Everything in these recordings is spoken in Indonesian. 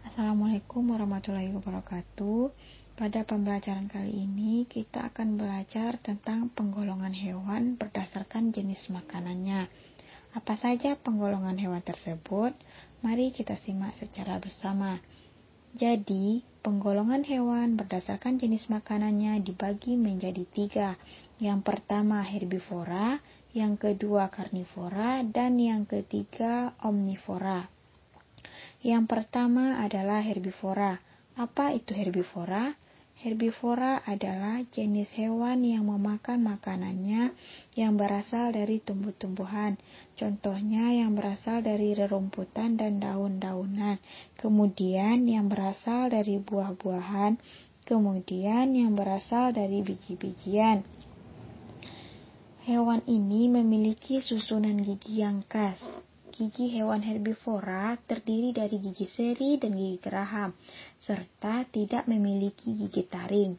Assalamualaikum warahmatullahi wabarakatuh. Pada pembelajaran kali ini kita akan belajar tentang penggolongan hewan berdasarkan jenis makanannya. Apa saja penggolongan hewan tersebut? Mari kita simak secara bersama. Jadi, penggolongan hewan berdasarkan jenis makanannya dibagi menjadi tiga. Yang pertama herbivora, yang kedua karnivora, dan yang ketiga omnivora. Yang pertama adalah herbivora. Apa itu herbivora? Herbivora adalah jenis hewan yang memakan makanannya yang berasal dari tumbuh-tumbuhan. Contohnya yang berasal dari rerumputan dan daun-daunan. Kemudian yang berasal dari buah-buahan. Kemudian yang berasal dari biji-bijian. Hewan ini memiliki susunan gigi yang khas. Gigi hewan herbivora terdiri dari gigi seri dan gigi geraham, serta tidak memiliki gigi taring.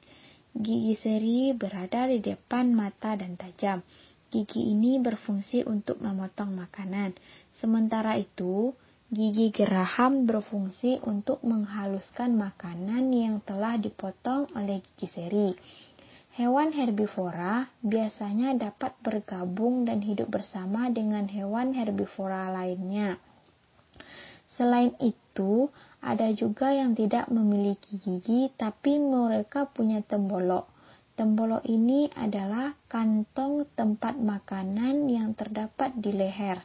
Gigi seri berada di depan mata dan tajam. Gigi ini berfungsi untuk memotong makanan. Sementara itu, gigi geraham berfungsi untuk menghaluskan makanan yang telah dipotong oleh gigi seri. Hewan herbivora biasanya dapat bergabung dan hidup bersama dengan hewan herbivora lainnya. Selain itu, ada juga yang tidak memiliki gigi tapi mereka punya tembolok. Tembolok ini adalah kantong tempat makanan yang terdapat di leher.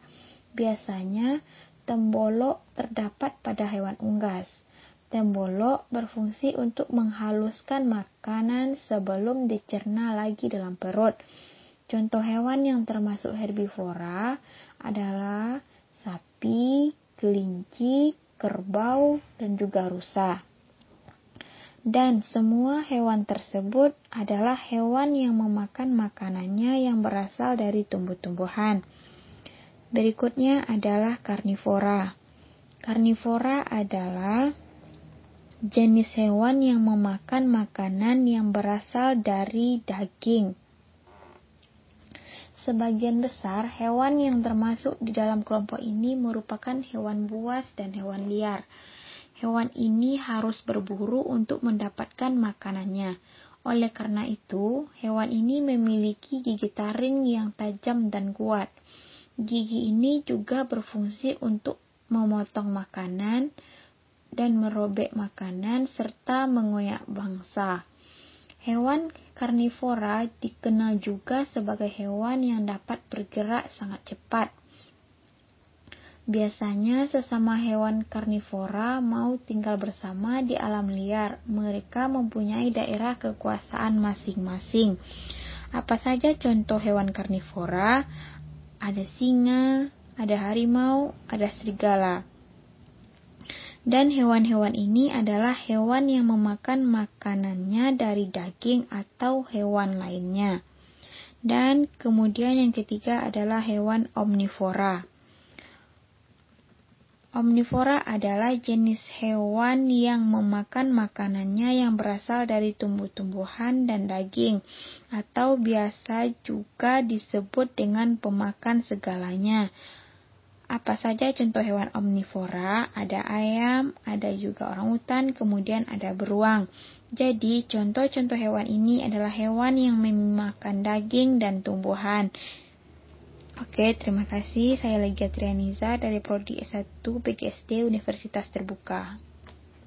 Biasanya, tembolok terdapat pada hewan unggas. Tembolok berfungsi untuk menghaluskan makanan sebelum dicerna lagi dalam perut. Contoh hewan yang termasuk herbivora adalah sapi, kelinci, kerbau, dan juga rusa. Dan semua hewan tersebut adalah hewan yang memakan makanannya yang berasal dari tumbuh-tumbuhan. Berikutnya adalah karnivora. Karnivora adalah jenis hewan yang memakan makanan yang berasal dari daging. Sebagian besar hewan yang termasuk di dalam kelompok ini merupakan hewan buas dan hewan liar. Hewan ini harus berburu untuk mendapatkan makanannya. Oleh karena itu, hewan ini memiliki gigi taring yang tajam dan kuat. Gigi ini juga berfungsi untuk memotong makanan, dan merobek makanan serta mengoyak bangsa. Hewan karnivora dikenal juga sebagai hewan yang dapat bergerak sangat cepat. Biasanya sesama hewan karnivora mau tinggal bersama di alam liar. Mereka mempunyai daerah kekuasaan masing-masing. Apa saja contoh hewan karnivora? Ada singa, ada harimau, ada serigala. Dan hewan-hewan ini adalah hewan yang memakan makanannya dari daging atau hewan lainnya. Dan kemudian yang ketiga adalah hewan omnivora. Omnivora adalah jenis hewan yang memakan makanannya yang berasal dari tumbuh-tumbuhan dan daging, atau biasa juga disebut dengan pemakan segalanya. Apa saja contoh hewan omnivora? Ada ayam, ada juga orang hutan, kemudian ada beruang. Jadi, contoh-contoh hewan ini adalah hewan yang memakan daging dan tumbuhan. Oke, terima kasih. Saya Lega Trianiza dari Prodi S1 PGSD Universitas Terbuka.